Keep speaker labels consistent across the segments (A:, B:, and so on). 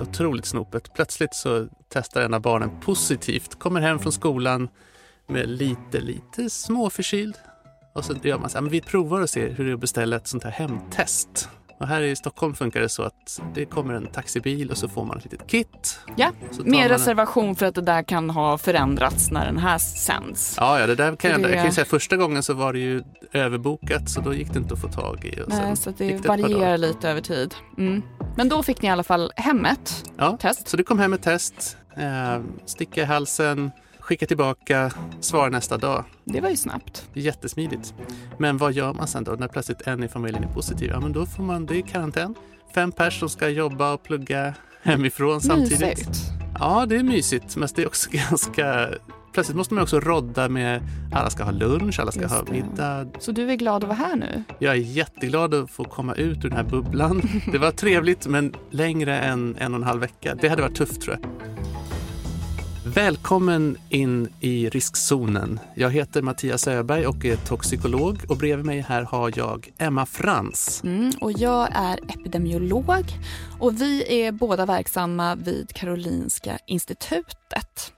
A: Otroligt snopet. Plötsligt så testar en av barnen positivt, kommer hem från skolan med lite, lite småförkyld. Och så gör man så här, men vi provar och ser hur det är att beställa ett sånt här hemtest. Och här i Stockholm funkar det så att det kommer en taxibil och så får man ett litet kit.
B: Ja, med
A: man en-
B: reservation för att det där kan ha förändrats när den här sänds.
A: Ja, ja, det där kan jag,
B: Det-
A: jag kan ju säga första gången så var det ju överbokat så då gick det inte att få tag i. Och
B: Nej, så det varierar lite över tid. Mm. Men då fick ni i alla fall hemmet
A: Ja,
B: test.
A: så det kom hem ett test, eh, sticka i halsen, skicka tillbaka, svara nästa dag.
B: Det var ju snabbt.
A: Jättesmidigt. Men vad gör man sen då när plötsligt en i familjen är positiv? Ja, men då får man, det är karantän. Fem pers som ska jobba och plugga hemifrån samtidigt.
B: Mysigt.
A: Ja, det är mysigt, men det är också ganska... Plötsligt måste man också rodda med alla ska ha lunch, alla ska
B: Just
A: ha middag.
B: Så du är glad att vara här nu?
A: Jag är jätteglad att få komma ut ur den här bubblan. Det var trevligt, men längre än en och en halv vecka. Det hade varit tufft tror jag. Välkommen in i riskzonen. Jag heter Mattias Öberg och är toxikolog och bredvid mig här har jag Emma Frans.
B: Mm, och jag är epidemiolog och vi är båda verksamma vid Karolinska institutet.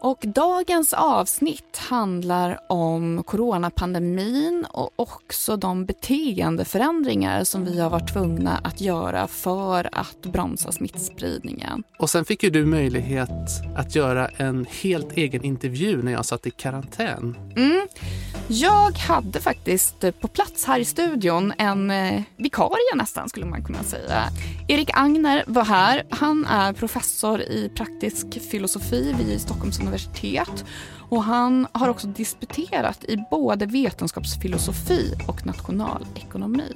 B: Och dagens avsnitt handlar om coronapandemin och också de beteendeförändringar som vi har varit tvungna att göra för att bromsa smittspridningen.
A: Och sen fick ju du möjlighet att göra en helt egen intervju när jag satt i karantän.
B: Mm. Jag hade faktiskt på plats här i studion en eh, vikarie nästan skulle man kunna säga. Erik Agner var här. Han är professor i praktisk filosofi vid Stockholms universitet och han har också disputerat i både vetenskapsfilosofi och nationalekonomi.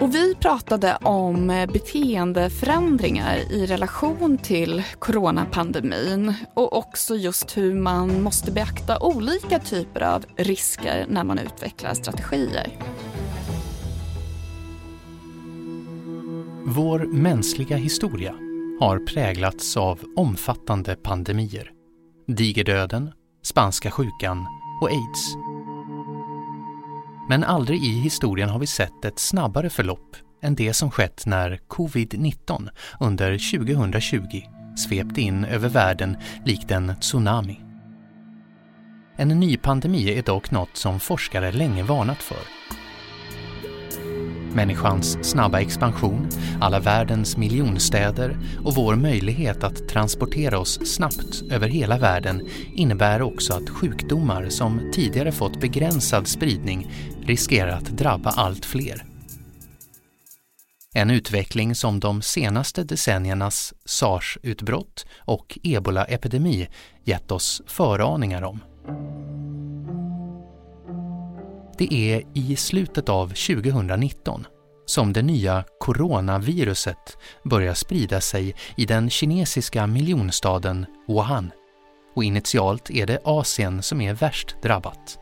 B: Och vi pratade om eh, beteendeförändringar i relation till coronapandemin och också just hur man måste beakta olika typer av risker när man utvecklar strategier.
C: Vår mänskliga historia har präglats av omfattande pandemier. Digerdöden, spanska sjukan och aids. Men aldrig i historien har vi sett ett snabbare förlopp än det som skett när covid-19 under 2020 svepte in över världen likt en tsunami. En ny pandemi är dock något som forskare länge varnat för. Människans snabba expansion, alla världens miljonstäder och vår möjlighet att transportera oss snabbt över hela världen innebär också att sjukdomar som tidigare fått begränsad spridning riskerar att drabba allt fler. En utveckling som de senaste decenniernas sars-utbrott och ebola-epidemi gett oss föraningar om. Det är i slutet av 2019 som det nya coronaviruset börjar sprida sig i den kinesiska miljonstaden Wuhan. Och initialt är det Asien som är värst drabbat.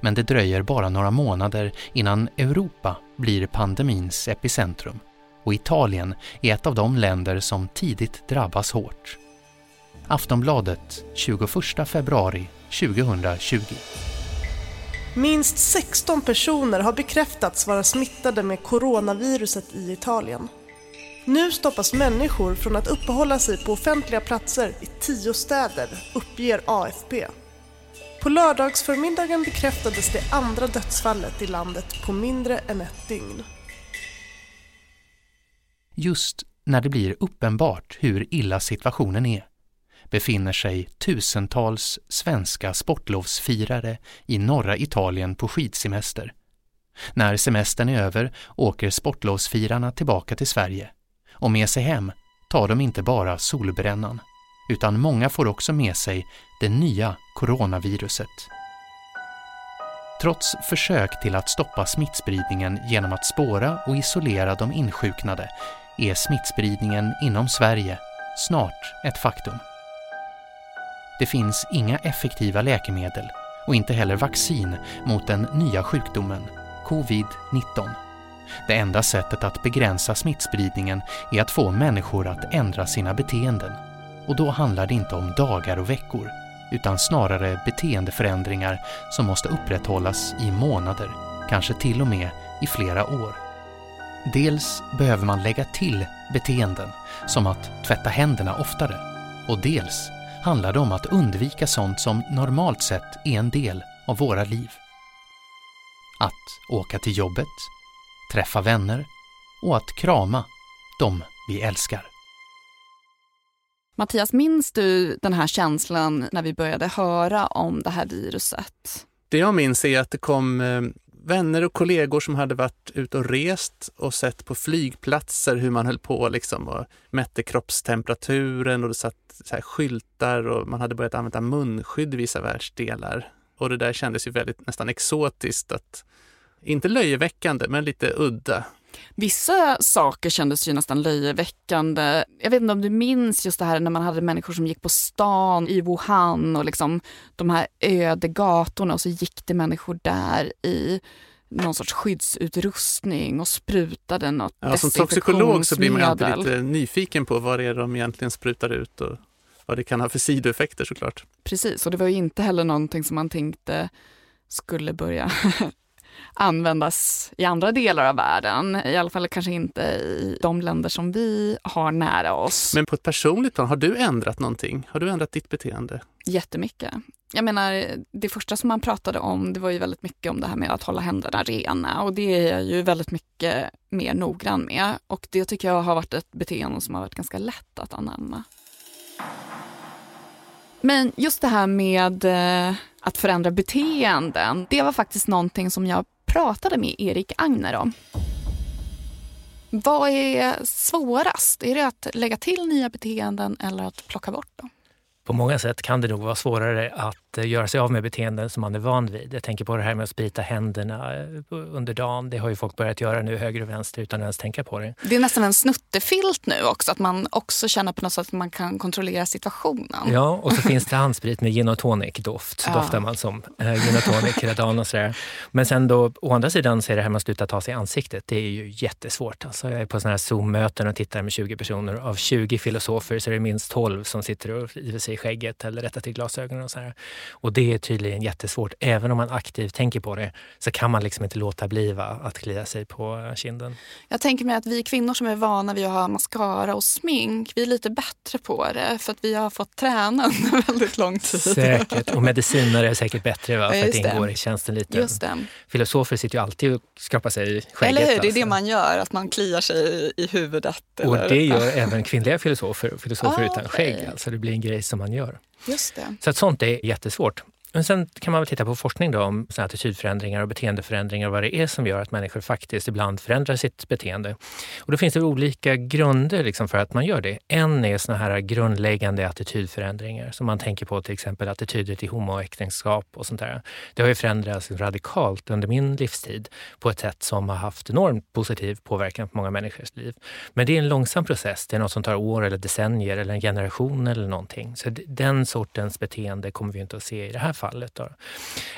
C: Men det dröjer bara några månader innan Europa blir pandemins epicentrum. Och Italien är ett av de länder som tidigt drabbas hårt. Aftonbladet 21 februari 2020.
D: Minst 16 personer har bekräftats vara smittade med coronaviruset i Italien. Nu stoppas människor från att uppehålla sig på offentliga platser i tio städer, uppger AFP. På lördagsförmiddagen bekräftades det andra dödsfallet i landet på mindre än ett dygn.
C: Just när det blir uppenbart hur illa situationen är befinner sig tusentals svenska sportlovsfirare i norra Italien på skidsemester. När semestern är över åker sportlovsfirarna tillbaka till Sverige och med sig hem tar de inte bara solbrännan utan många får också med sig det nya coronaviruset. Trots försök till att stoppa smittspridningen genom att spåra och isolera de insjuknade är smittspridningen inom Sverige snart ett faktum. Det finns inga effektiva läkemedel och inte heller vaccin mot den nya sjukdomen, covid-19. Det enda sättet att begränsa smittspridningen är att få människor att ändra sina beteenden. Och då handlar det inte om dagar och veckor, utan snarare beteendeförändringar som måste upprätthållas i månader, kanske till och med i flera år. Dels behöver man lägga till beteenden som att tvätta händerna oftare och dels handlar det om att undvika sånt som normalt sett är en del av våra liv. Att åka till jobbet, träffa vänner och att krama de vi älskar.
B: Mattias, minns du den här känslan när vi började höra om det här viruset?
A: Det jag minns är att det kom eh, vänner och kollegor som hade varit ute och rest och sett på flygplatser hur man höll på liksom och mätte kroppstemperaturen och det satt så här skyltar och man hade börjat använda munskydd i vissa världsdelar. Och det där kändes ju väldigt nästan exotiskt, att, inte löjeväckande men lite udda.
B: Vissa saker kändes ju nästan löjeväckande. Jag vet inte om du minns just det här när man hade människor som gick på stan i Wuhan och liksom de här öde gatorna och så gick det människor där i någon sorts skyddsutrustning och sprutade något
A: ja, Som toxikolog så blir man alltid lite nyfiken på vad det är de egentligen sprutar ut och vad det kan ha för sidoeffekter såklart.
B: Precis, och det var ju inte heller någonting som man tänkte skulle börja användas i andra delar av världen. I alla fall kanske inte i de länder som vi har nära oss.
A: Men på ett personligt plan, har du ändrat någonting? Har du ändrat ditt beteende?
B: Jättemycket. Jag menar, det första som man pratade om, det var ju väldigt mycket om det här med att hålla händerna rena och det är jag ju väldigt mycket mer noggrann med. Och det tycker jag har varit ett beteende som har varit ganska lätt att anamma. Men just det här med eh, att förändra beteenden, det var faktiskt någonting som jag pratade med Erik Agner om. Vad är svårast? Är det att lägga till nya beteenden eller att plocka bort dem?
E: På många sätt kan det nog vara svårare att Eh, göra sig av med beteenden som man är van vid. Jag tänker på det här med att sprita händerna eh, under dagen. Det har ju folk börjat göra nu höger och vänster utan att ens tänka på det.
B: Det är nästan en snuttefilt nu också, att man också känner på något sätt att man kan kontrollera situationen.
E: Ja, och så finns det handsprit med gin och tonic-doft. Så ja. doftar man som äh, gin och tonic hela dagen och sådär. Men sen då, å andra sidan så är det här med att sluta ta sig i ansiktet, det är ju jättesvårt. Alltså jag är på sådana här Zoom-möten och tittar med 20 personer. Av 20 filosofer så är det minst 12 som sitter och river sig i skägget eller rättar till glasögonen och sådär. Och det är tydligen jättesvårt. Även om man aktivt tänker på det så kan man liksom inte låta bli att klia sig på kinden.
B: Jag tänker mig att vi kvinnor som är vana vid att ha mascara och smink, vi är lite bättre på det för att vi har fått träna under väldigt lång tid.
E: Säkert, och mediciner är säkert bättre va? för att det ingår i tjänsten lite.
B: Just det.
E: Filosofer sitter ju alltid och skrapar sig i skägget.
B: Eller hur, det är
E: alltså.
B: det man gör, att man kliar sig i huvudet.
E: Och det gör även kvinnliga filosofer, filosofer ah, utan skägg. Alltså det blir en grej som man gör.
B: Just det.
E: Så att sånt är jättesvårt. Men sen kan man väl titta på forskning då om såna attitydförändringar och beteendeförändringar och vad det är som gör att människor faktiskt ibland förändrar sitt beteende. Och då finns det olika grunder liksom för att man gör det. En är såna här grundläggande attitydförändringar som man tänker på till exempel attityder till homoäktenskap och sånt där. Det har ju förändrats radikalt under min livstid på ett sätt som har haft enormt positiv påverkan på många människors liv. Men det är en långsam process. Det är något som tar år eller decennier eller en generation eller någonting. Så den sortens beteende kommer vi inte att se i det här fallet. Då.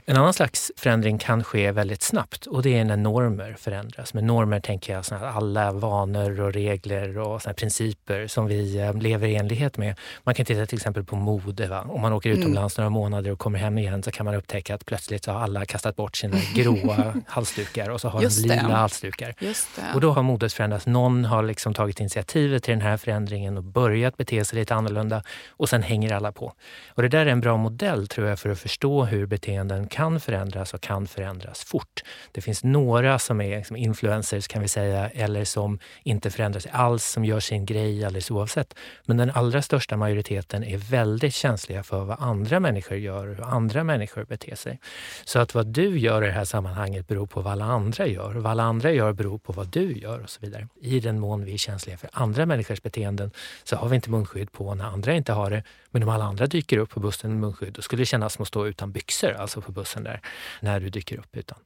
E: En annan slags förändring kan ske väldigt snabbt och det är när normer förändras. Med normer tänker jag såna alla vanor och regler och såna principer som vi eh, lever i enlighet med. Man kan titta till exempel på mode. Va? Om man åker utomlands mm. några månader och kommer hem igen så kan man upptäcka att plötsligt så har alla kastat bort sina gråa halsdukar och så har de lila halsdukar. Och då har modet förändrats. Någon har liksom tagit initiativet till den här förändringen och börjat bete sig lite annorlunda och sen hänger alla på. Och det där är en bra modell tror jag för att förstå hur beteenden kan förändras och kan förändras fort. Det finns några som är liksom influencers kan vi säga, eller som inte förändras alls, som gör sin grej alldeles oavsett. Men den allra största majoriteten är väldigt känsliga för vad andra människor gör och hur andra människor beter sig. Så att vad du gör i det här sammanhanget beror på vad alla andra gör och vad alla andra gör beror på vad du gör och så vidare. I den mån vi är känsliga för andra människors beteenden så har vi inte munskydd på när andra inte har det. Men om alla andra dyker upp på bussen med munskydd, då skulle det kännas som att stå utan byxor, alltså på bussen där, när du dyker upp utan.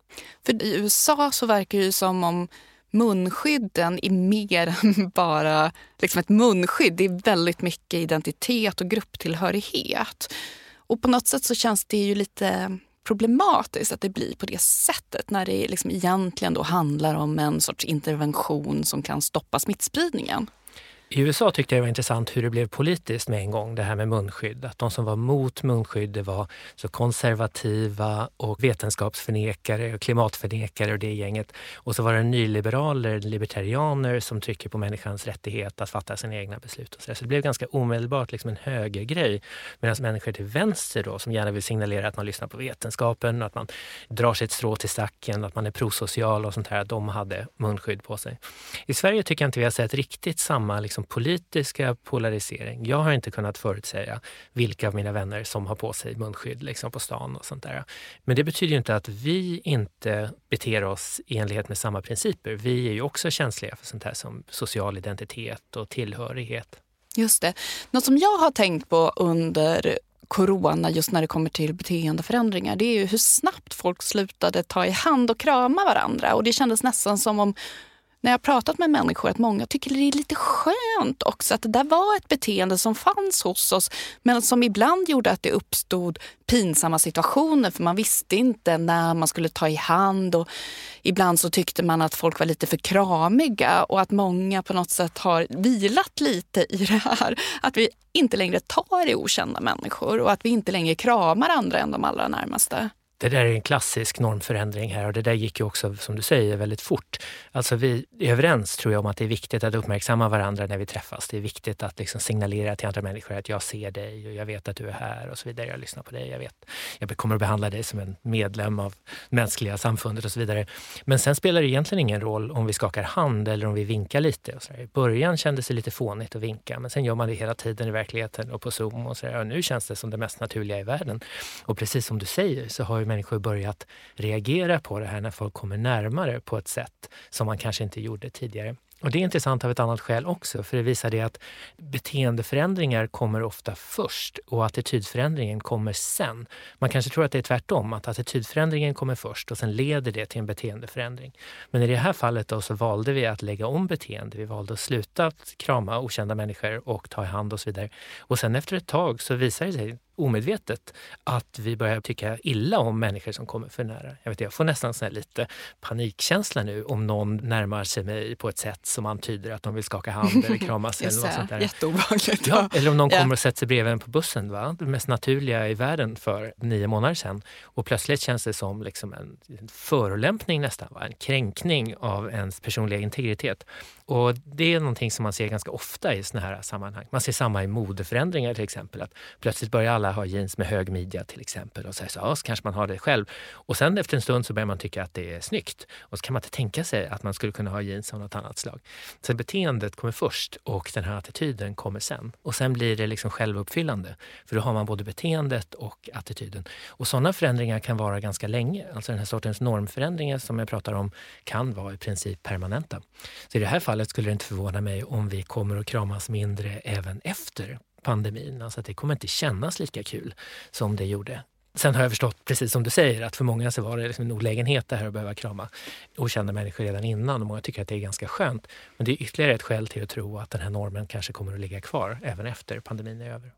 B: För i USA så verkar det som om munskydden är mer än bara liksom ett munskydd. Det är väldigt mycket identitet och grupptillhörighet. Och på något sätt så känns det ju lite problematiskt att det blir på det sättet när det liksom egentligen då handlar om en sorts intervention som kan stoppa smittspridningen.
E: I USA tyckte jag det var intressant hur det blev politiskt med en gång, det här med munskydd. Att de som var mot munskydd det var så konservativa och vetenskapsförnekare och klimatförnekare och det gänget. Och så var det nyliberaler, libertarianer som trycker på människans rättighet att fatta sina egna beslut. Och så, så det blev ganska omedelbart liksom en högergrej. Medan människor till vänster då, som gärna vill signalera att man lyssnar på vetenskapen, att man drar sitt strå till stacken, att man är prosocial och sånt här, de hade munskydd på sig. I Sverige tycker jag inte vi har sett riktigt samma liksom, Liksom politiska polarisering. Jag har inte kunnat förutsäga vilka av mina vänner som har på sig munskydd liksom, på stan och sånt där. Men det betyder ju inte att vi inte beter oss i enlighet med samma principer. Vi är ju också känsliga för sånt här som social identitet och tillhörighet.
B: Just det. Något som jag har tänkt på under corona just när det kommer till beteendeförändringar det är ju hur snabbt folk slutade ta i hand och krama varandra. Och det kändes nästan som om när jag pratat med människor att många tycker det är lite skönt också att det där var ett beteende som fanns hos oss men som ibland gjorde att det uppstod pinsamma situationer för man visste inte när man skulle ta i hand och ibland så tyckte man att folk var lite för kramiga och att många på något sätt har vilat lite i det här. Att vi inte längre tar i okända människor och att vi inte längre kramar andra än de allra närmaste.
E: Det där är en klassisk normförändring här och det där gick ju också, som du säger, väldigt fort. Alltså vi är överens, tror jag, om att det är viktigt att uppmärksamma varandra när vi träffas. Det är viktigt att liksom signalera till andra människor att jag ser dig och jag vet att du är här och så vidare. Jag lyssnar på dig, jag vet. Jag kommer att behandla dig som en medlem av mänskliga samfundet och så vidare. Men sen spelar det egentligen ingen roll om vi skakar hand eller om vi vinkar lite. Och så där. I början kändes det lite fånigt att vinka, men sen gör man det hela tiden i verkligheten och på Zoom och så där. Och nu känns det som det mest naturliga i världen. Och precis som du säger så har ju människor börjat reagera på det här när folk kommer närmare på ett sätt som man kanske inte gjorde tidigare. Och Det är intressant av ett annat skäl också, för det visar det att beteendeförändringar kommer ofta först och attitydförändringen kommer sen. Man kanske tror att det är tvärtom, att attitydförändringen kommer först och sen leder det till en beteendeförändring. Men i det här fallet då så valde vi att lägga om beteende. Vi valde att sluta krama okända människor och ta i hand och så vidare. Och sen efter ett tag så visar det sig omedvetet att vi börjar tycka illa om människor som kommer för nära. Jag, vet, jag får nästan sån lite panikkänsla nu om någon närmar sig mig på ett sätt som antyder att de vill skaka hand eller kramas. eller något sånt där.
B: Jätteobehagligt.
E: Ja, eller om någon kommer och sätter sig bredvid en på bussen. Va? Det mest naturliga i världen för nio månader sedan. Och plötsligt känns det som liksom en, en förolämpning nästan. Va? En kränkning av ens personliga integritet. Och Det är någonting som man ser ganska ofta i såna här sammanhang. Man ser samma i modeförändringar till exempel. Att plötsligt börjar alla ha jeans med hög midja till exempel. Och så, så, ja, så kanske man har det själv. Och sen efter en stund så börjar man tycka att det är snyggt. Och så kan man inte tänka sig att man skulle kunna ha jeans av något annat slag. Så beteendet kommer först och den här attityden kommer sen. Och sen blir det liksom självuppfyllande. För då har man både beteendet och attityden. Och sådana förändringar kan vara ganska länge. Alltså den här sortens normförändringar som jag pratar om kan vara i princip permanenta. Så i det här fallet fallet skulle det inte förvåna mig om vi kommer att kramas mindre även efter pandemin. Alltså att det kommer inte kännas lika kul som det gjorde. Sen har jag förstått, precis som du säger, att för många så var det liksom en olägenhet det här att behöva krama okända människor redan innan och många tycker att det är ganska skönt. Men det är ytterligare ett skäl till att tro att den här normen kanske kommer att ligga kvar även efter pandemin är över.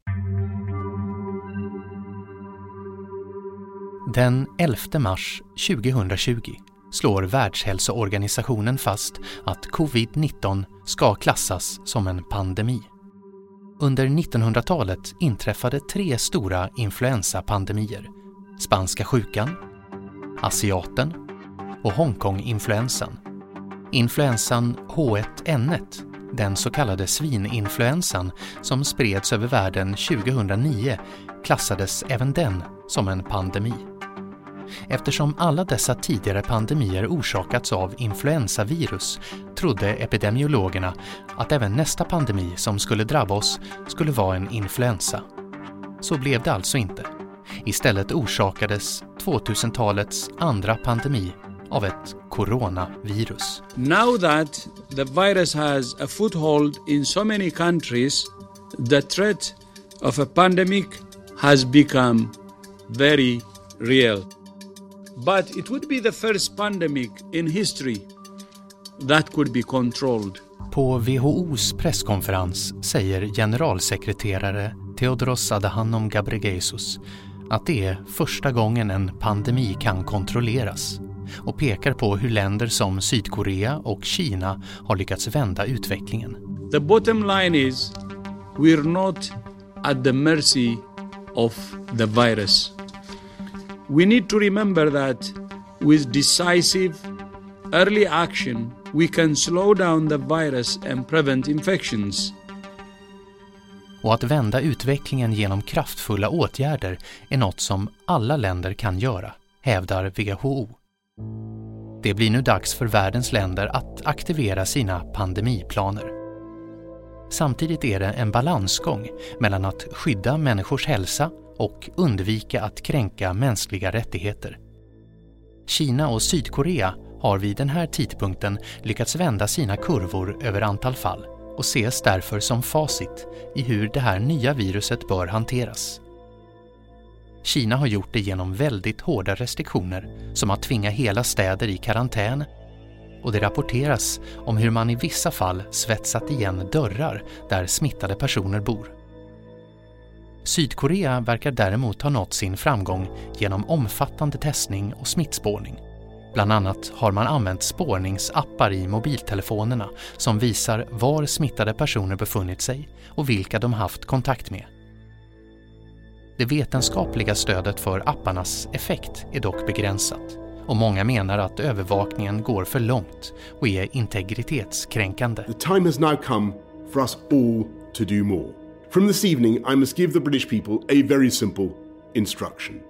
C: Den 11 mars 2020 slår Världshälsoorganisationen fast att covid-19 ska klassas som en pandemi. Under 1900-talet inträffade tre stora influensapandemier. Spanska sjukan, asiaten och Hongkonginfluensan. Influensan H1N1, den så kallade svininfluensan som spreds över världen 2009, klassades även den som en pandemi. Eftersom alla dessa tidigare pandemier orsakats av influensavirus trodde epidemiologerna att även nästa pandemi som skulle drabba oss skulle vara en influensa. Så blev det alltså inte. Istället orsakades 2000-talets andra pandemi av ett coronavirus.
F: Now that the virus has a foothold in so many countries, the threat of a pandemic has become very real. But it would be the first pandemic in history that could be controlled.
C: På WHOs presskonferens säger generalsekreterare Theodoros Adhanom Ghebreyesus att det är första gången en pandemi kan kontrolleras och pekar på hur länder som Sydkorea och Kina har lyckats vända utvecklingen.
F: The bottom line is we're not at the mercy of the virus. We need to remember that with decisive early action, we can slow down the virus and prevent infections.
C: Och att vända utvecklingen genom kraftfulla åtgärder är något som alla länder kan göra, hävdar WHO. Det blir nu dags för världens länder att aktivera sina pandemiplaner. Samtidigt är det en balansgång mellan att skydda människors hälsa och undvika att kränka mänskliga rättigheter. Kina och Sydkorea har vid den här tidpunkten lyckats vända sina kurvor över antal fall och ses därför som facit i hur det här nya viruset bör hanteras. Kina har gjort det genom väldigt hårda restriktioner som att tvinga hela städer i karantän och det rapporteras om hur man i vissa fall svetsat igen dörrar där smittade personer bor. Sydkorea verkar däremot ha nått sin framgång genom omfattande testning och smittspårning. Bland annat har man använt spårningsappar i mobiltelefonerna som visar var smittade personer befunnit sig och vilka de haft kontakt med. Det vetenskapliga stödet för apparnas effekt är dock begränsat och många menar att övervakningen går för långt och är integritetskränkande.
G: The time has now come for us all to do more. From this evening, I must give the British people a very simple instruction.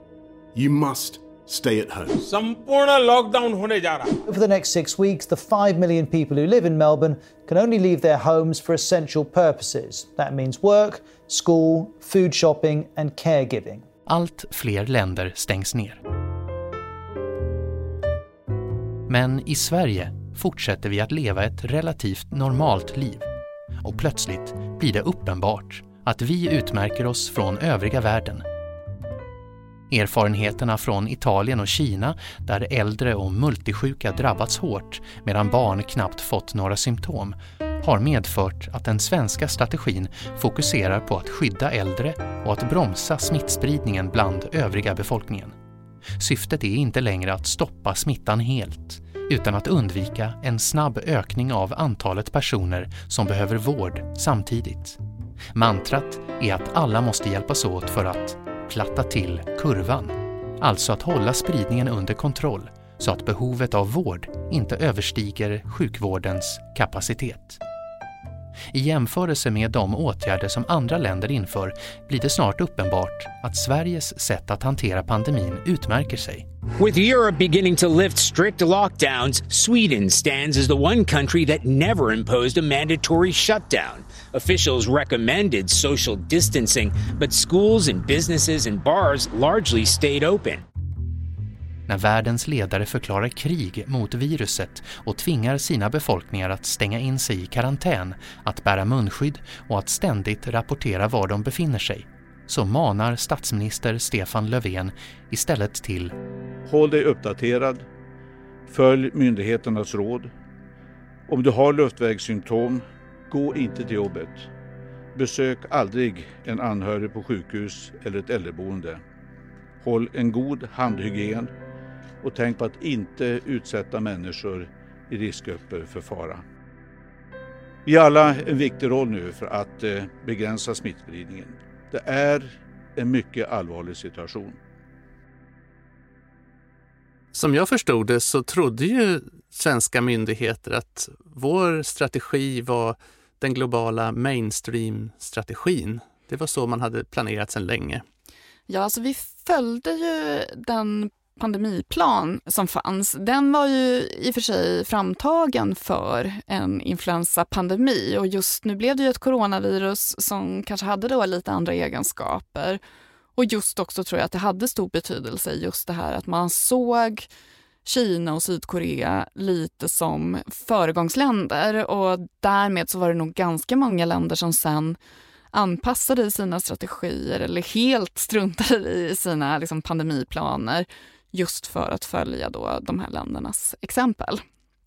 G: You must stay at home.
H: संपूर्ण लॉकडाउन होने जा रहा है
I: Over the next six weeks, the 5 million people who live in Melbourne can only leave their homes for essential purposes. That means work, school, food shopping, and caregiving.
C: Allt fler länder stängs ner. Men i Sverige fortsätter vi att leva ett relativt normalt liv. Och plötsligt blir det uppenbart att vi utmärker oss från övriga världen. Erfarenheterna från Italien och Kina, där äldre och multisjuka drabbats hårt medan barn knappt fått några symptom, har medfört att den svenska strategin fokuserar på att skydda äldre och att bromsa smittspridningen bland övriga befolkningen. Syftet är inte längre att stoppa smittan helt, utan att undvika en snabb ökning av antalet personer som behöver vård samtidigt. Mantrat är att alla måste hjälpas åt för att platta till kurvan, alltså att hålla spridningen under kontroll så att behovet av vård inte överstiger sjukvårdens kapacitet. I jämförelse med de åtgärder som andra länder inför blir det snart uppenbart att Sveriges sätt att hantera pandemin utmärker sig.
J: With Europe beginning to lift strict lockdowns, Sweden stands as the one country that never imposed a mandatory shutdown. Officials recommended social distancing, but schools and businesses and bars largely stayed open.
C: När världens ledare förklarar krig mot viruset och tvingar sina befolkningar att stänga in sig i karantän, att bära munskydd och att ständigt rapportera var de befinner sig, så manar statsminister Stefan Löfven istället till
K: Håll dig uppdaterad. Följ myndigheternas råd. Om du har luftvägssymptom, gå inte till jobbet. Besök aldrig en anhörig på sjukhus eller ett äldreboende. Håll en god handhygien och tänk på att inte utsätta människor i riskgrupper för fara. Vi har alla en viktig roll nu för att eh, begränsa smittspridningen. Det är en mycket allvarlig situation.
A: Som jag förstod det så trodde ju svenska myndigheter att vår strategi var den globala mainstream-strategin. Det var så man hade planerat sedan länge.
B: Ja, alltså vi följde ju den pandemiplan som fanns, den var ju i och för sig framtagen för en influensapandemi. Och just nu blev det ju ett coronavirus som kanske hade då lite andra egenskaper. Och just också tror jag att det hade stor betydelse just det här att man såg Kina och Sydkorea lite som föregångsländer. Och därmed så var det nog ganska många länder som sen anpassade sina strategier eller helt struntade i sina liksom, pandemiplaner just för att följa då de här ländernas exempel.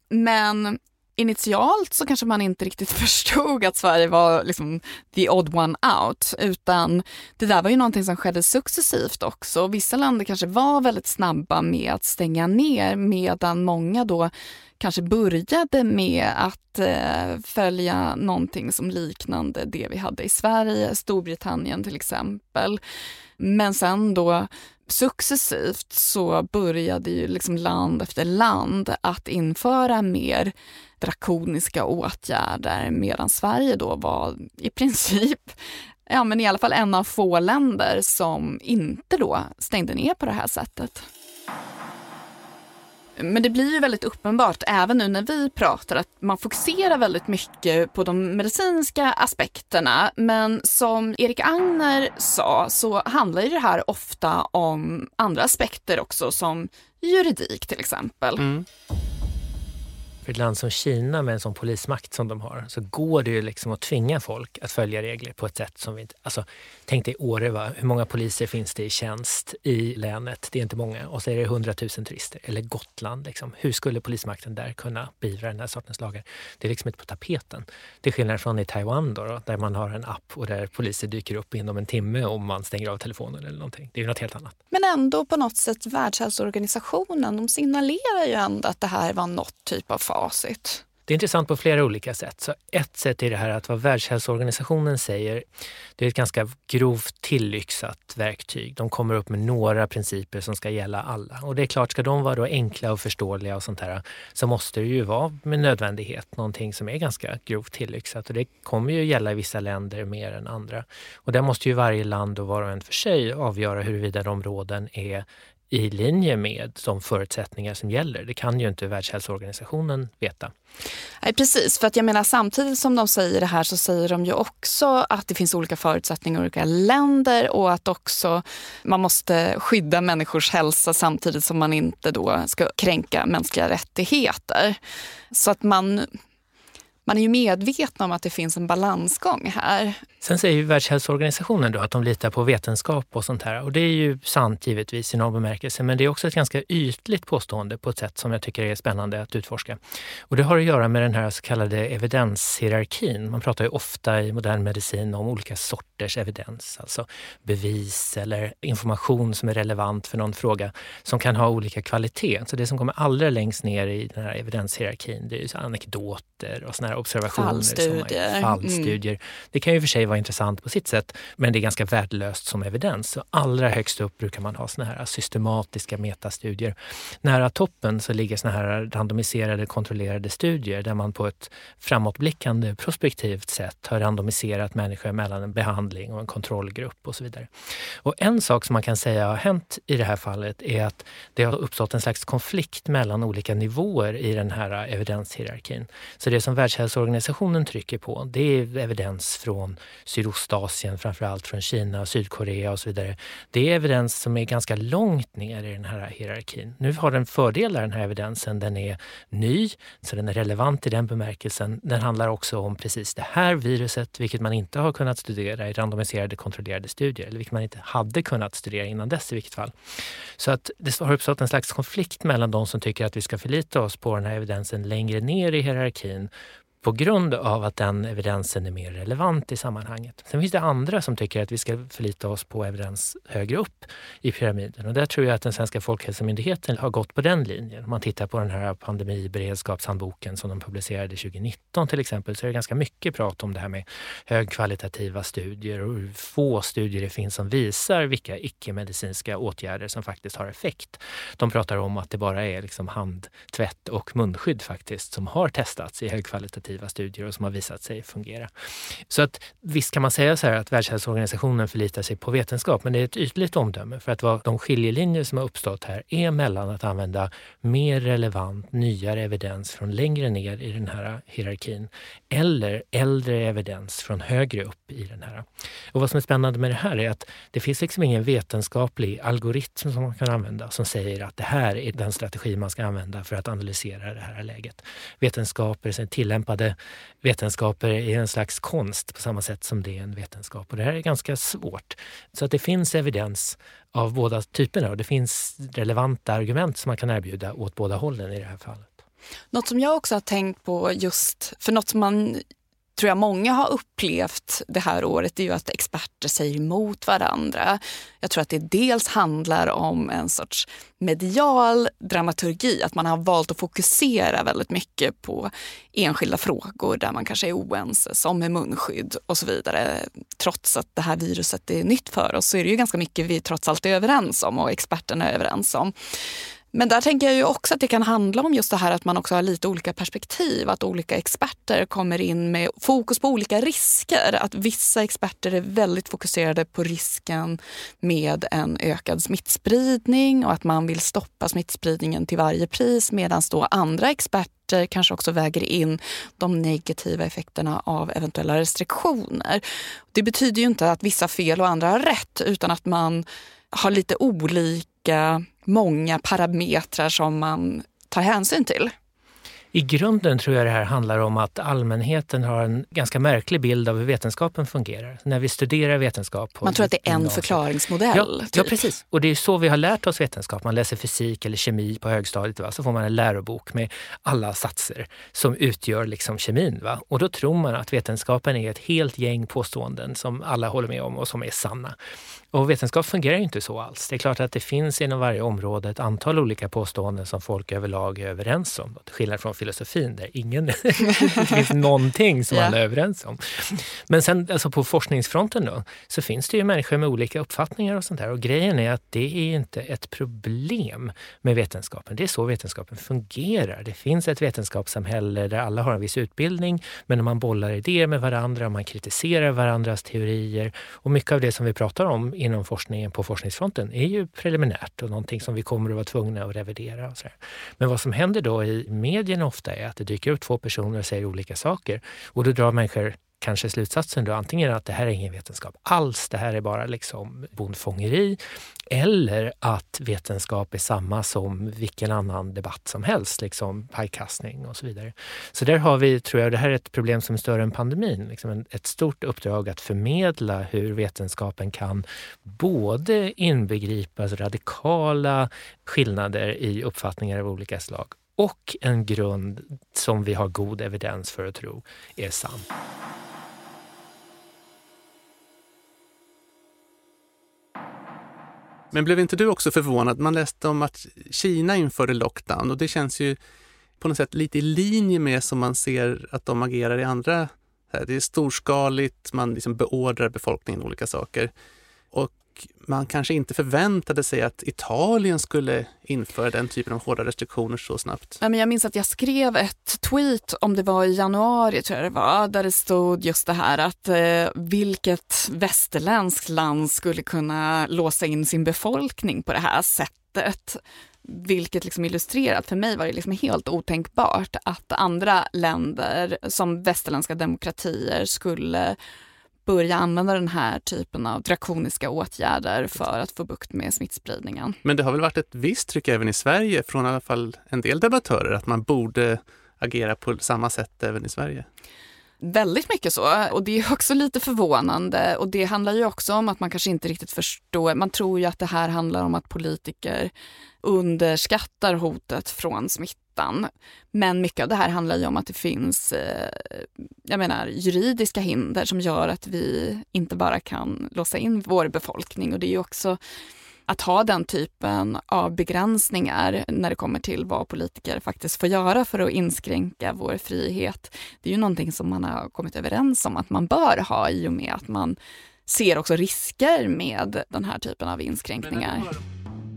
B: Men initialt så kanske man inte riktigt förstod att Sverige var liksom the odd one out, utan det där var ju någonting som skedde successivt också. Vissa länder kanske var väldigt snabba med att stänga ner medan många då kanske började med att eh, följa någonting som liknande det vi hade i Sverige, Storbritannien till exempel. Men sen då successivt så började ju liksom land efter land att införa mer drakoniska åtgärder medan Sverige då var i princip ja, men i alla fall en av få länder som inte då stängde ner på det här sättet. Men det blir ju väldigt uppenbart även nu när vi pratar att man fokuserar väldigt mycket på de medicinska aspekterna. Men som Erik Agner sa så handlar ju det här ofta om andra aspekter också som juridik till exempel. Mm
E: för ett land som Kina med en sån polismakt som de har så går det ju liksom att tvinga folk att följa regler på ett sätt som vi inte... Alltså, tänk dig Åre, va? hur många poliser finns det i tjänst i länet? Det är inte många. Och så är det 100 000 turister. Eller Gotland. Liksom. Hur skulle polismakten där kunna beivra den här sortens lagar? Det är liksom inte på tapeten. Till skillnad från i Taiwan då, då, där man har en app och där poliser dyker upp inom en timme om man stänger av telefonen eller någonting. Det är ju något helt annat.
B: Men ändå på något sätt Världshälsoorganisationen, de signalerar ju ändå att det här var något typ av facit.
E: Det är intressant på flera olika sätt. Så ett sätt är det här att vad Världshälsoorganisationen säger, det är ett ganska grovt tillyxat verktyg. De kommer upp med några principer som ska gälla alla. Och det är klart, ska de vara då enkla och förståeliga och sånt här så måste det ju vara med nödvändighet någonting som är ganska grovt tillyxat. Och det kommer ju gälla i vissa länder mer än andra. Och där måste ju varje land och var och en för sig avgöra huruvida de råden är i linje med de förutsättningar som gäller. Det kan ju inte Världshälsoorganisationen veta.
B: Nej, precis, för att jag menar samtidigt som de säger det här så säger de ju också att det finns olika förutsättningar i olika länder och att också man måste skydda människors hälsa samtidigt som man inte då ska kränka mänskliga rättigheter. Så att man man är ju medveten om att det finns en balansgång här.
E: Sen säger ju Världshälsoorganisationen då att de litar på vetenskap och sånt här. Och det är ju sant givetvis i någon bemärkelse, men det är också ett ganska ytligt påstående på ett sätt som jag tycker är spännande att utforska. Och det har att göra med den här så kallade evidenshierarkin. Man pratar ju ofta i modern medicin om olika sorters evidens, alltså bevis eller information som är relevant för någon fråga som kan ha olika kvalitet. Så det som kommer allra längst ner i den här evidenshierarkin, det är ju anekdoter och såna här observationer.
B: Fallstudier.
E: Som fallstudier. Mm. Det kan ju för sig vara intressant på sitt sätt, men det är ganska värdelöst som evidens. Så allra högst upp brukar man ha såna här systematiska metastudier. Nära toppen så ligger såna här randomiserade kontrollerade studier där man på ett framåtblickande prospektivt sätt har randomiserat människor mellan en behandling och en kontrollgrupp och så vidare. Och en sak som man kan säga har hänt i det här fallet är att det har uppstått en slags konflikt mellan olika nivåer i den här evidenshierarkin. Så det som Världshälsoorganisationen trycker på det är evidens från Sydostasien, framförallt från Kina och Sydkorea och så vidare. Det är evidens som är ganska långt ner i den här hierarkin. Nu har den fördelar den här evidensen. Den är ny, så den är relevant i den bemärkelsen. Den handlar också om precis det här viruset, vilket man inte har kunnat studera i randomiserade kontrollerade studier, eller vilket man inte hade kunnat studera innan dess i vilket fall. Så att det har uppstått en slags konflikt mellan de som tycker att vi ska förlita oss på den här evidensen längre ner i hierarkin på grund av att den evidensen är mer relevant i sammanhanget. Sen finns det andra som tycker att vi ska förlita oss på evidens högre upp i pyramiden. Och där tror jag att den svenska Folkhälsomyndigheten har gått på den linjen. Om man tittar på den här pandemiberedskapshandboken som de publicerade 2019 till exempel så är det ganska mycket prat om det här med högkvalitativa studier och hur få studier det finns som visar vilka icke-medicinska åtgärder som faktiskt har effekt. De pratar om att det bara är liksom handtvätt och munskydd faktiskt som har testats i högkvalitativa kvalitativa studier och som har visat sig fungera. Så att visst kan man säga så här att Världshälsoorganisationen förlitar sig på vetenskap, men det är ett ytligt omdöme för att vad de skiljelinjer som har uppstått här är mellan att använda mer relevant, nyare evidens från längre ner i den här hierarkin eller äldre evidens från högre upp i den här. Och vad som är spännande med det här är att det finns liksom ingen vetenskaplig algoritm som man kan använda som säger att det här är den strategi man ska använda för att analysera det här läget. Vetenskaper tillämpade tillämpade vetenskaper är en slags konst på samma sätt som det är en vetenskap. Och det här är ganska svårt. Så att det finns evidens av båda typerna och det finns relevanta argument som man kan erbjuda åt båda hållen i det här fallet.
B: Något som jag också har tänkt på just, för något som man tror jag många har upplevt det här året är ju att experter säger emot varandra. Jag tror att det dels handlar om en sorts medial dramaturgi, att man har valt att fokusera väldigt mycket på enskilda frågor där man kanske är oense, som med munskydd och så vidare. Trots att det här viruset är nytt för oss så är det ju ganska mycket vi trots allt är överens om och experterna är överens om. Men där tänker jag ju också att det kan handla om just det här att man också har lite olika perspektiv. Att olika experter kommer in med fokus på olika risker. Att vissa experter är väldigt fokuserade på risken med en ökad smittspridning och att man vill stoppa smittspridningen till varje pris medan då andra experter kanske också väger in de negativa effekterna av eventuella restriktioner. Det betyder ju inte att vissa fel och andra har rätt utan att man har lite olika många parametrar som man tar hänsyn till.
E: I grunden tror jag det här handlar om att allmänheten har en ganska märklig bild av hur vetenskapen fungerar. När vi studerar vetenskap.
B: Man tror att det är en förklaringsmodell.
E: Ja,
B: typ.
E: ja, precis. Och det är så vi har lärt oss vetenskap. Man läser fysik eller kemi på högstadiet. Va? Så får man en lärobok med alla satser som utgör liksom kemin. Va? Och då tror man att vetenskapen är ett helt gäng påståenden som alla håller med om och som är sanna. Och vetenskap fungerar ju inte så alls. Det är klart att det finns inom varje område ett antal olika påståenden som folk överlag är överens om. Till skillnad från filosofin där ingen, det finns någonting som yeah. alla är överens om. Men sen alltså på forskningsfronten då, så finns det ju människor med olika uppfattningar och sånt där. Och grejen är att det är inte ett problem med vetenskapen. Det är så vetenskapen fungerar. Det finns ett vetenskapssamhälle där alla har en viss utbildning, men man bollar idéer med varandra, man kritiserar varandras teorier och mycket av det som vi pratar om inom forskningen på forskningsfronten är ju preliminärt och någonting som vi kommer att vara tvungna att revidera. Och så. Men vad som händer då i medierna ofta är att det dyker upp två personer och säger olika saker och då drar människor kanske slutsatsen då antingen att det här är ingen vetenskap alls, det här är bara liksom bondfångeri, eller att vetenskap är samma som vilken annan debatt som helst, liksom pajkastning och så vidare. Så där har vi, tror jag, det här är ett problem som är större än pandemin, liksom ett stort uppdrag att förmedla hur vetenskapen kan både inbegripa radikala skillnader i uppfattningar av olika slag och en grund som vi har god evidens för att tro är sann.
A: Men blev inte du också förvånad? Man läste om att Kina införde lockdown och det känns ju på något sätt lite i linje med som man ser att de agerar i andra... Det är storskaligt, man liksom beordrar befolkningen olika saker. Och man kanske inte förväntade sig att Italien skulle införa den typen av hårda restriktioner så snabbt.
B: jag minns att jag skrev ett tweet, om det var i januari tror jag det var, där det stod just det här att eh, vilket västerländskt land skulle kunna låsa in sin befolkning på det här sättet. Vilket liksom illustrerat, för mig var det liksom helt otänkbart att andra länder som västerländska demokratier skulle börja använda den här typen av drakoniska åtgärder för att få bukt med smittspridningen.
A: Men det har väl varit ett visst tryck även i Sverige från i alla fall en del debattörer att man borde agera på samma sätt även i Sverige?
B: Väldigt mycket så och det är också lite förvånande och det handlar ju också om att man kanske inte riktigt förstår. Man tror ju att det här handlar om att politiker underskattar hotet från smittan. Men mycket av det här handlar ju om att det finns eh, jag menar, juridiska hinder som gör att vi inte bara kan låsa in vår befolkning och det är ju också att ha den typen av begränsningar när det kommer till vad politiker faktiskt får göra för att inskränka vår frihet. Det är ju någonting som man har kommit överens om att man bör ha i och med att man ser också risker med den här typen av inskränkningar.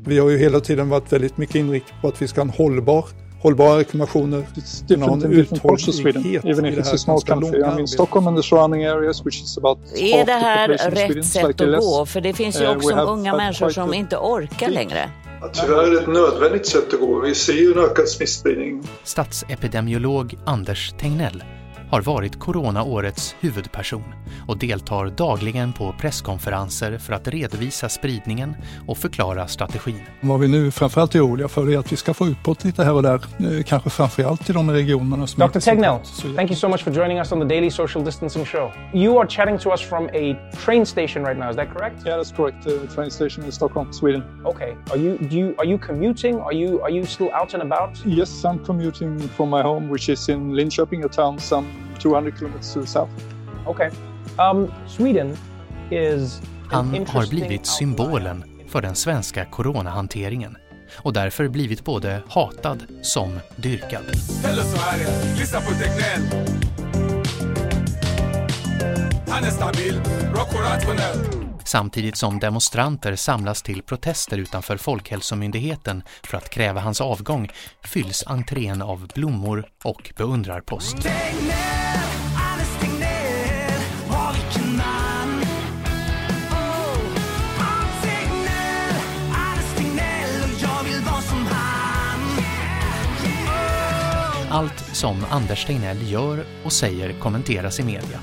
L: Vi har ju hela tiden varit väldigt mycket inriktade på att vi ska ha en hållbar hållbara rekommendationer.
M: It's different in different parts of Sweden, even if it's a small country. I mean, Stockholm and the surrounding areas, which is about
N: Är det här rätt sätt att gå? För det finns ju uh, också unga människor som inte orkar längre.
M: Tyvärr är det ett nödvändigt sätt att gå. Vi ser ju en ökad smittspridning.
C: Statsepidemiolog Anders Tegnell har varit coronaårets huvudperson och deltar dagligen på presskonferenser för att redovisa spridningen och förklara strategin.
L: Vad vi nu framförallt är oroliga för är att vi ska få utbrott lite här och där, eh, kanske framförallt i de regionerna som...
O: Dr. Tegnell, thank you so much for joining us on the Daily Social Distancing Show. You are chatting to us from a train station right now, is that correct?
M: Yeah, that's correct. Uh, train station in Stockholm, Sweden.
O: Okay. Are you, do you, are you commuting? Are you, are you still out and about?
M: Yes, I'm commuting from my home, which is in Linköping, a town some 200 kilometers to the south.
O: Okay. Um, Sweden is
C: Han har blivit symbolen för den svenska coronahanteringen och därför blivit både hatad som dyrkad. Hello Sverige, lyssna på Tegnell. Han är stabil, rock och rationell. Samtidigt som demonstranter samlas till protester utanför Folkhälsomyndigheten för att kräva hans avgång fylls entrén av blommor och beundrarpost. Allt som Anders Tegnell gör och säger kommenteras i media.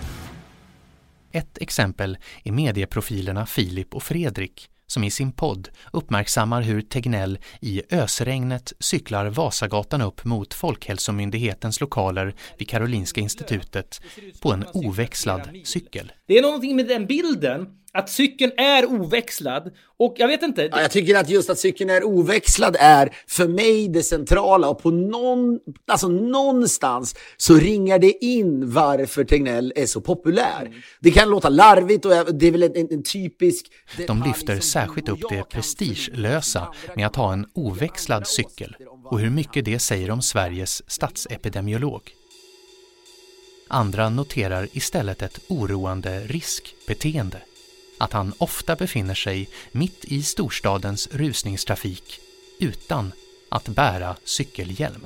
C: Ett exempel är medieprofilerna Filip och Fredrik som i sin podd uppmärksammar hur Tegnell i ösregnet cyklar Vasagatan upp mot Folkhälsomyndighetens lokaler vid Karolinska institutet på en oväxlad cykel.
P: Det är någonting med den bilden att cykeln är oväxlad och jag vet inte.
Q: Ja, jag tycker att just att cykeln är oväxlad är för mig det centrala och på någon, alltså någonstans så ringar det in varför Tegnell är så populär. Mm. Det kan låta larvigt och det är väl en, en, en typisk...
C: De lyfter särskilt upp det prestigelösa med att ha en oväxlad cykel och hur mycket det säger om Sveriges statsepidemiolog. Andra noterar istället ett oroande riskbeteende att han ofta befinner sig mitt i storstadens rusningstrafik utan att bära cykelhjälm.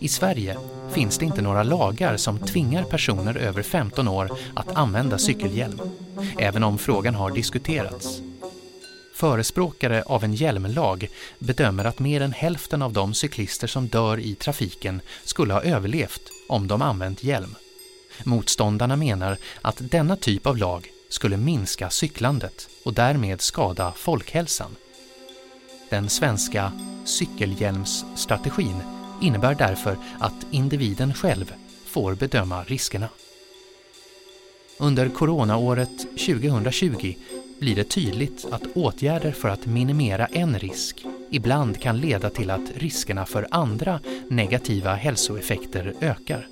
C: I Sverige finns det inte några lagar som tvingar personer över 15 år att använda cykelhjälm, även om frågan har diskuterats. Förespråkare av en hjälmlag bedömer att mer än hälften av de cyklister som dör i trafiken skulle ha överlevt om de använt hjälm. Motståndarna menar att denna typ av lag skulle minska cyklandet och därmed skada folkhälsan. Den svenska cykelhjälmsstrategin innebär därför att individen själv får bedöma riskerna. Under coronaåret 2020 blir det tydligt att åtgärder för att minimera en risk ibland kan leda till att riskerna för andra negativa hälsoeffekter ökar.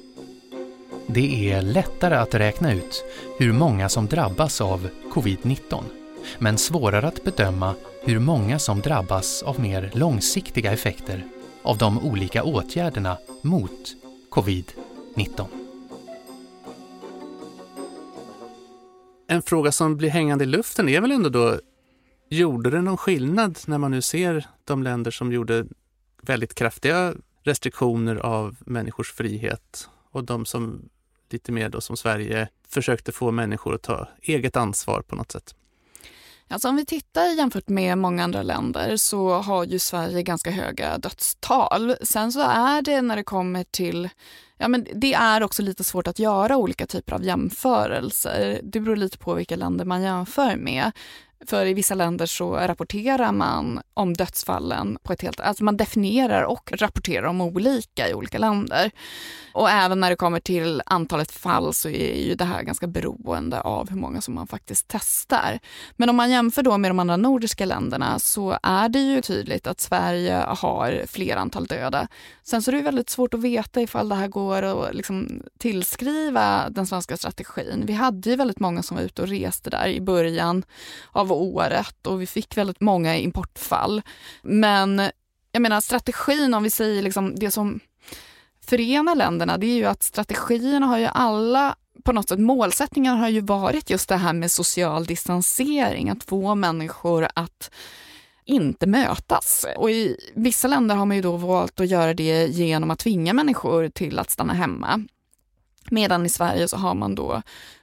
C: Det är lättare att räkna ut hur många som drabbas av covid-19, men svårare att bedöma hur många som drabbas av mer långsiktiga effekter av de olika åtgärderna mot covid-19.
A: En fråga som blir hängande i luften är väl ändå då, gjorde det någon skillnad när man nu ser de länder som gjorde väldigt kraftiga restriktioner av människors frihet och de som lite mer då som Sverige försökte få människor att ta eget ansvar på något sätt.
B: Alltså om vi tittar jämfört med många andra länder så har ju Sverige ganska höga dödstal. Sen så är det när det kommer till Ja, men det är också lite svårt att göra olika typer av jämförelser. Det beror lite på vilka länder man jämför med. För i vissa länder så rapporterar man om dödsfallen på ett helt... Alltså man definierar och rapporterar om olika i olika länder. Och även när det kommer till antalet fall så är ju det här ganska beroende av hur många som man faktiskt testar. Men om man jämför då med de andra nordiska länderna så är det ju tydligt att Sverige har fler antal döda. Sen så är det väldigt svårt att veta ifall det här går att liksom tillskriva den svenska strategin. Vi hade ju väldigt många som var ute och reste där i början av året och vi fick väldigt många importfall. Men jag menar strategin, om vi säger liksom det som förenar länderna, det är ju att strategierna har ju alla på något sätt målsättningen har ju varit just det här med social distansering, att få människor att inte mötas. Och i vissa länder har man ju då valt att göra det genom att tvinga människor till att stanna hemma. Medan i Sverige så har man då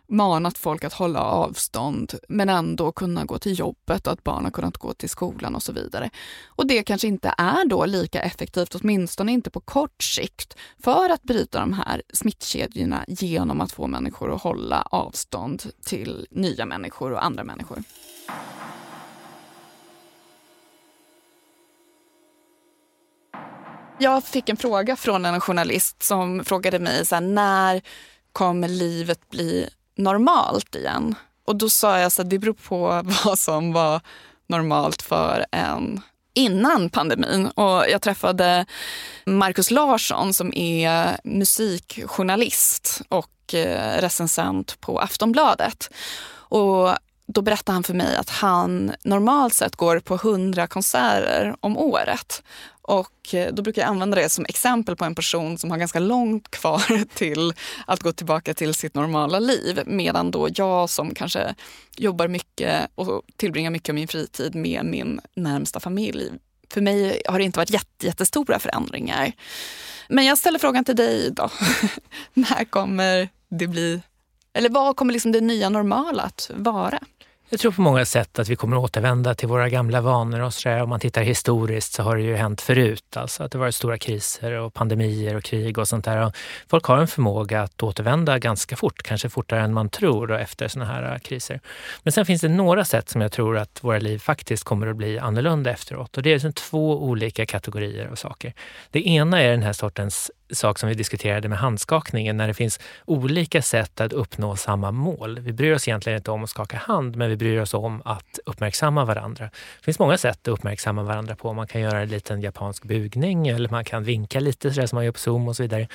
B: manat folk att hålla avstånd men ändå kunna gå till jobbet och att barn har kunnat gå till skolan och så vidare. Och det kanske inte är då lika effektivt, åtminstone inte på kort sikt, för att bryta de här smittkedjorna genom att få människor att hålla avstånd till nya människor och andra människor. Jag fick en fråga från en journalist som frågade mig så här, när kommer livet bli normalt igen? Och då sa jag att det beror på vad som var normalt för en innan pandemin och jag träffade Markus Larsson som är musikjournalist och eh, recensent på Aftonbladet. Och då berättade han för mig att han normalt sett går på 100 konserter om året. Och eh, då brukar jag använda det som exempel på en person som har ganska långt kvar till att gå tillbaka till sitt normala liv. Medan då jag som kanske jobbar mycket och tillbringar mycket av min fritid med min närmsta familj. För mig har det inte varit jättestora förändringar. Men jag ställer frågan till dig då. När kommer det bli, eller vad kommer liksom det nya normala att vara?
E: Jag tror på många sätt att vi kommer återvända till våra gamla vanor. Och sådär. Om man tittar historiskt så har det ju hänt förut. Alltså att det varit stora kriser och pandemier och krig och sånt där. Och folk har en förmåga att återvända ganska fort, kanske fortare än man tror efter såna här äh, kriser. Men sen finns det några sätt som jag tror att våra liv faktiskt kommer att bli annorlunda efteråt. Och det är liksom två olika kategorier av saker. Det ena är den här sortens sak som vi diskuterade med handskakningen, när det finns olika sätt att uppnå samma mål. Vi bryr oss egentligen inte om att skaka hand, men vi bryr oss om att uppmärksamma varandra. Det finns många sätt att uppmärksamma varandra på. Man kan göra en liten japansk bugning eller man kan vinka lite sådär som man gör på Zoom och så vidare.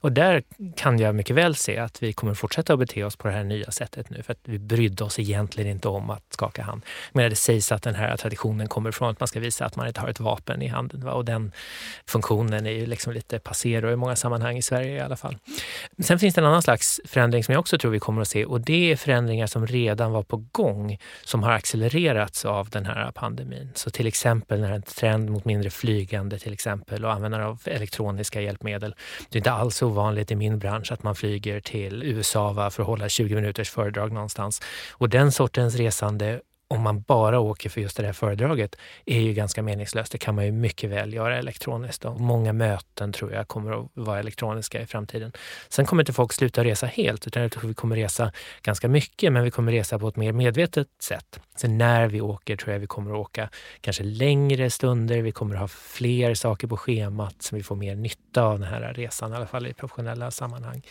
E: Och där kan jag mycket väl se att vi kommer fortsätta att bete oss på det här nya sättet nu, för att vi brydde oss egentligen inte om att skaka hand. Men det sägs att den här traditionen kommer från att man ska visa att man inte har ett vapen i handen. Va? Och den funktionen är ju liksom lite passerad många sammanhang i Sverige i alla fall. Sen finns det en annan slags förändring som jag också tror vi kommer att se och det är förändringar som redan var på gång som har accelererats av den här pandemin. Så till exempel när en trend mot mindre flygande till exempel och användande av elektroniska hjälpmedel. Det är inte alls ovanligt i min bransch att man flyger till USA för att hålla 20 minuters föredrag någonstans. Och den sortens resande om man bara åker för just det här föredraget är ju ganska meningslöst. Det kan man ju mycket väl göra elektroniskt. Och många möten tror jag kommer att vara elektroniska i framtiden. Sen kommer inte folk sluta resa helt, utan jag tror vi kommer resa ganska mycket, men vi kommer resa på ett mer medvetet sätt. Sen när vi åker tror jag vi kommer att åka kanske längre stunder. Vi kommer att ha fler saker på schemat som vi får mer nytta av den här resan, i alla fall i professionella sammanhang.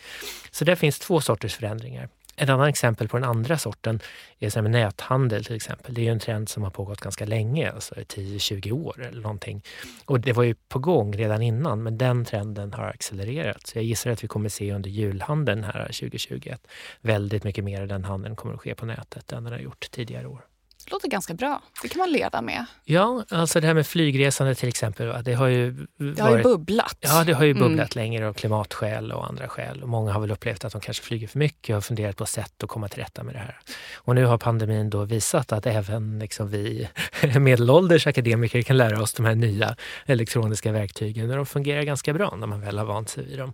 E: Så där finns två sorters förändringar. Ett annat exempel på den andra sorten är så med näthandel till exempel. Det är en trend som har pågått ganska länge, alltså 10-20 år eller någonting. Och det var ju på gång redan innan, men den trenden har accelererat. Så jag gissar att vi kommer se under julhandeln här 2021 väldigt mycket mer av den handeln kommer att ske på nätet än den har gjort tidigare år
B: låter ganska bra. Det kan man leva med.
E: Ja, alltså det här med flygresande till exempel. Det har ju,
B: det har varit, ju bubblat.
E: Ja, det har ju mm. bubblat mm. längre av klimatskäl och andra skäl. Och många har väl upplevt att de kanske flyger för mycket och funderat på sätt att komma till rätta med det här. Och nu har pandemin då visat att även liksom vi medelålders akademiker kan lära oss de här nya elektroniska verktygen och de fungerar ganska bra när man väl har vant sig vid dem.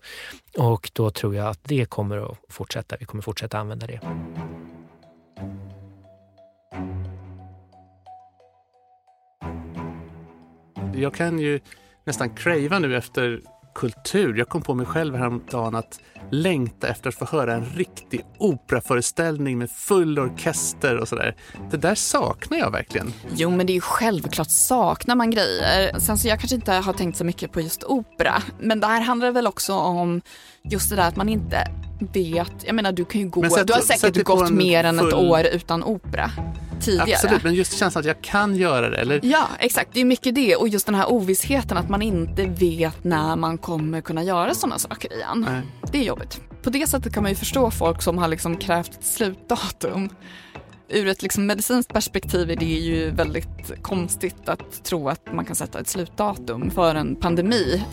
E: Och då tror jag att det kommer att fortsätta. Vi kommer fortsätta använda det.
A: Jag kan ju nästan crava nu efter kultur. Jag kom på mig själv häromdagen att längta efter att få höra en riktig operaföreställning med full orkester och sådär. Det där saknar jag verkligen.
B: Jo, men det är ju självklart saknar man grejer. Sen så jag kanske inte har tänkt så mycket på just opera, men det här handlar väl också om just det där att man inte vet. Jag menar, du kan ju gå. Sätt, du har säkert gått mer än ett år utan opera tidigare.
A: Absolut, men just känslan att jag kan göra det. Eller?
B: Ja, exakt. Det är mycket det. Och just den här ovissheten att man inte vet när man kommer kunna göra sådana saker igen. Nej. Det är jobbigt. På det sättet kan man ju förstå folk som har liksom krävt ett slutdatum. Ur ett liksom medicinskt perspektiv är det ju väldigt konstigt att tro att man kan sätta ett slutdatum för en pandemi.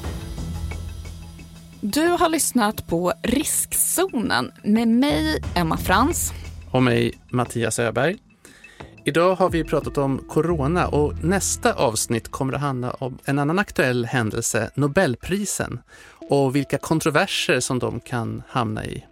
B: Du har lyssnat på Riskzonen med mig, Emma Frans.
A: Och mig, Mattias Öberg. Idag har vi pratat om corona och nästa avsnitt kommer att handla om en annan aktuell händelse, Nobelprisen, och vilka kontroverser som de kan hamna i.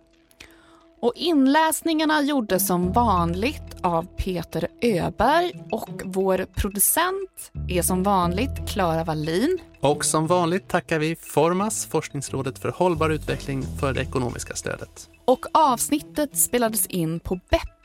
B: Och inläsningarna gjordes som vanligt av Peter Öberg och vår producent är som vanligt Klara Wallin.
A: Och som vanligt tackar vi Formas, Forskningsrådet för hållbar utveckling, för det ekonomiska stödet.
B: Och avsnittet spelades in på BEP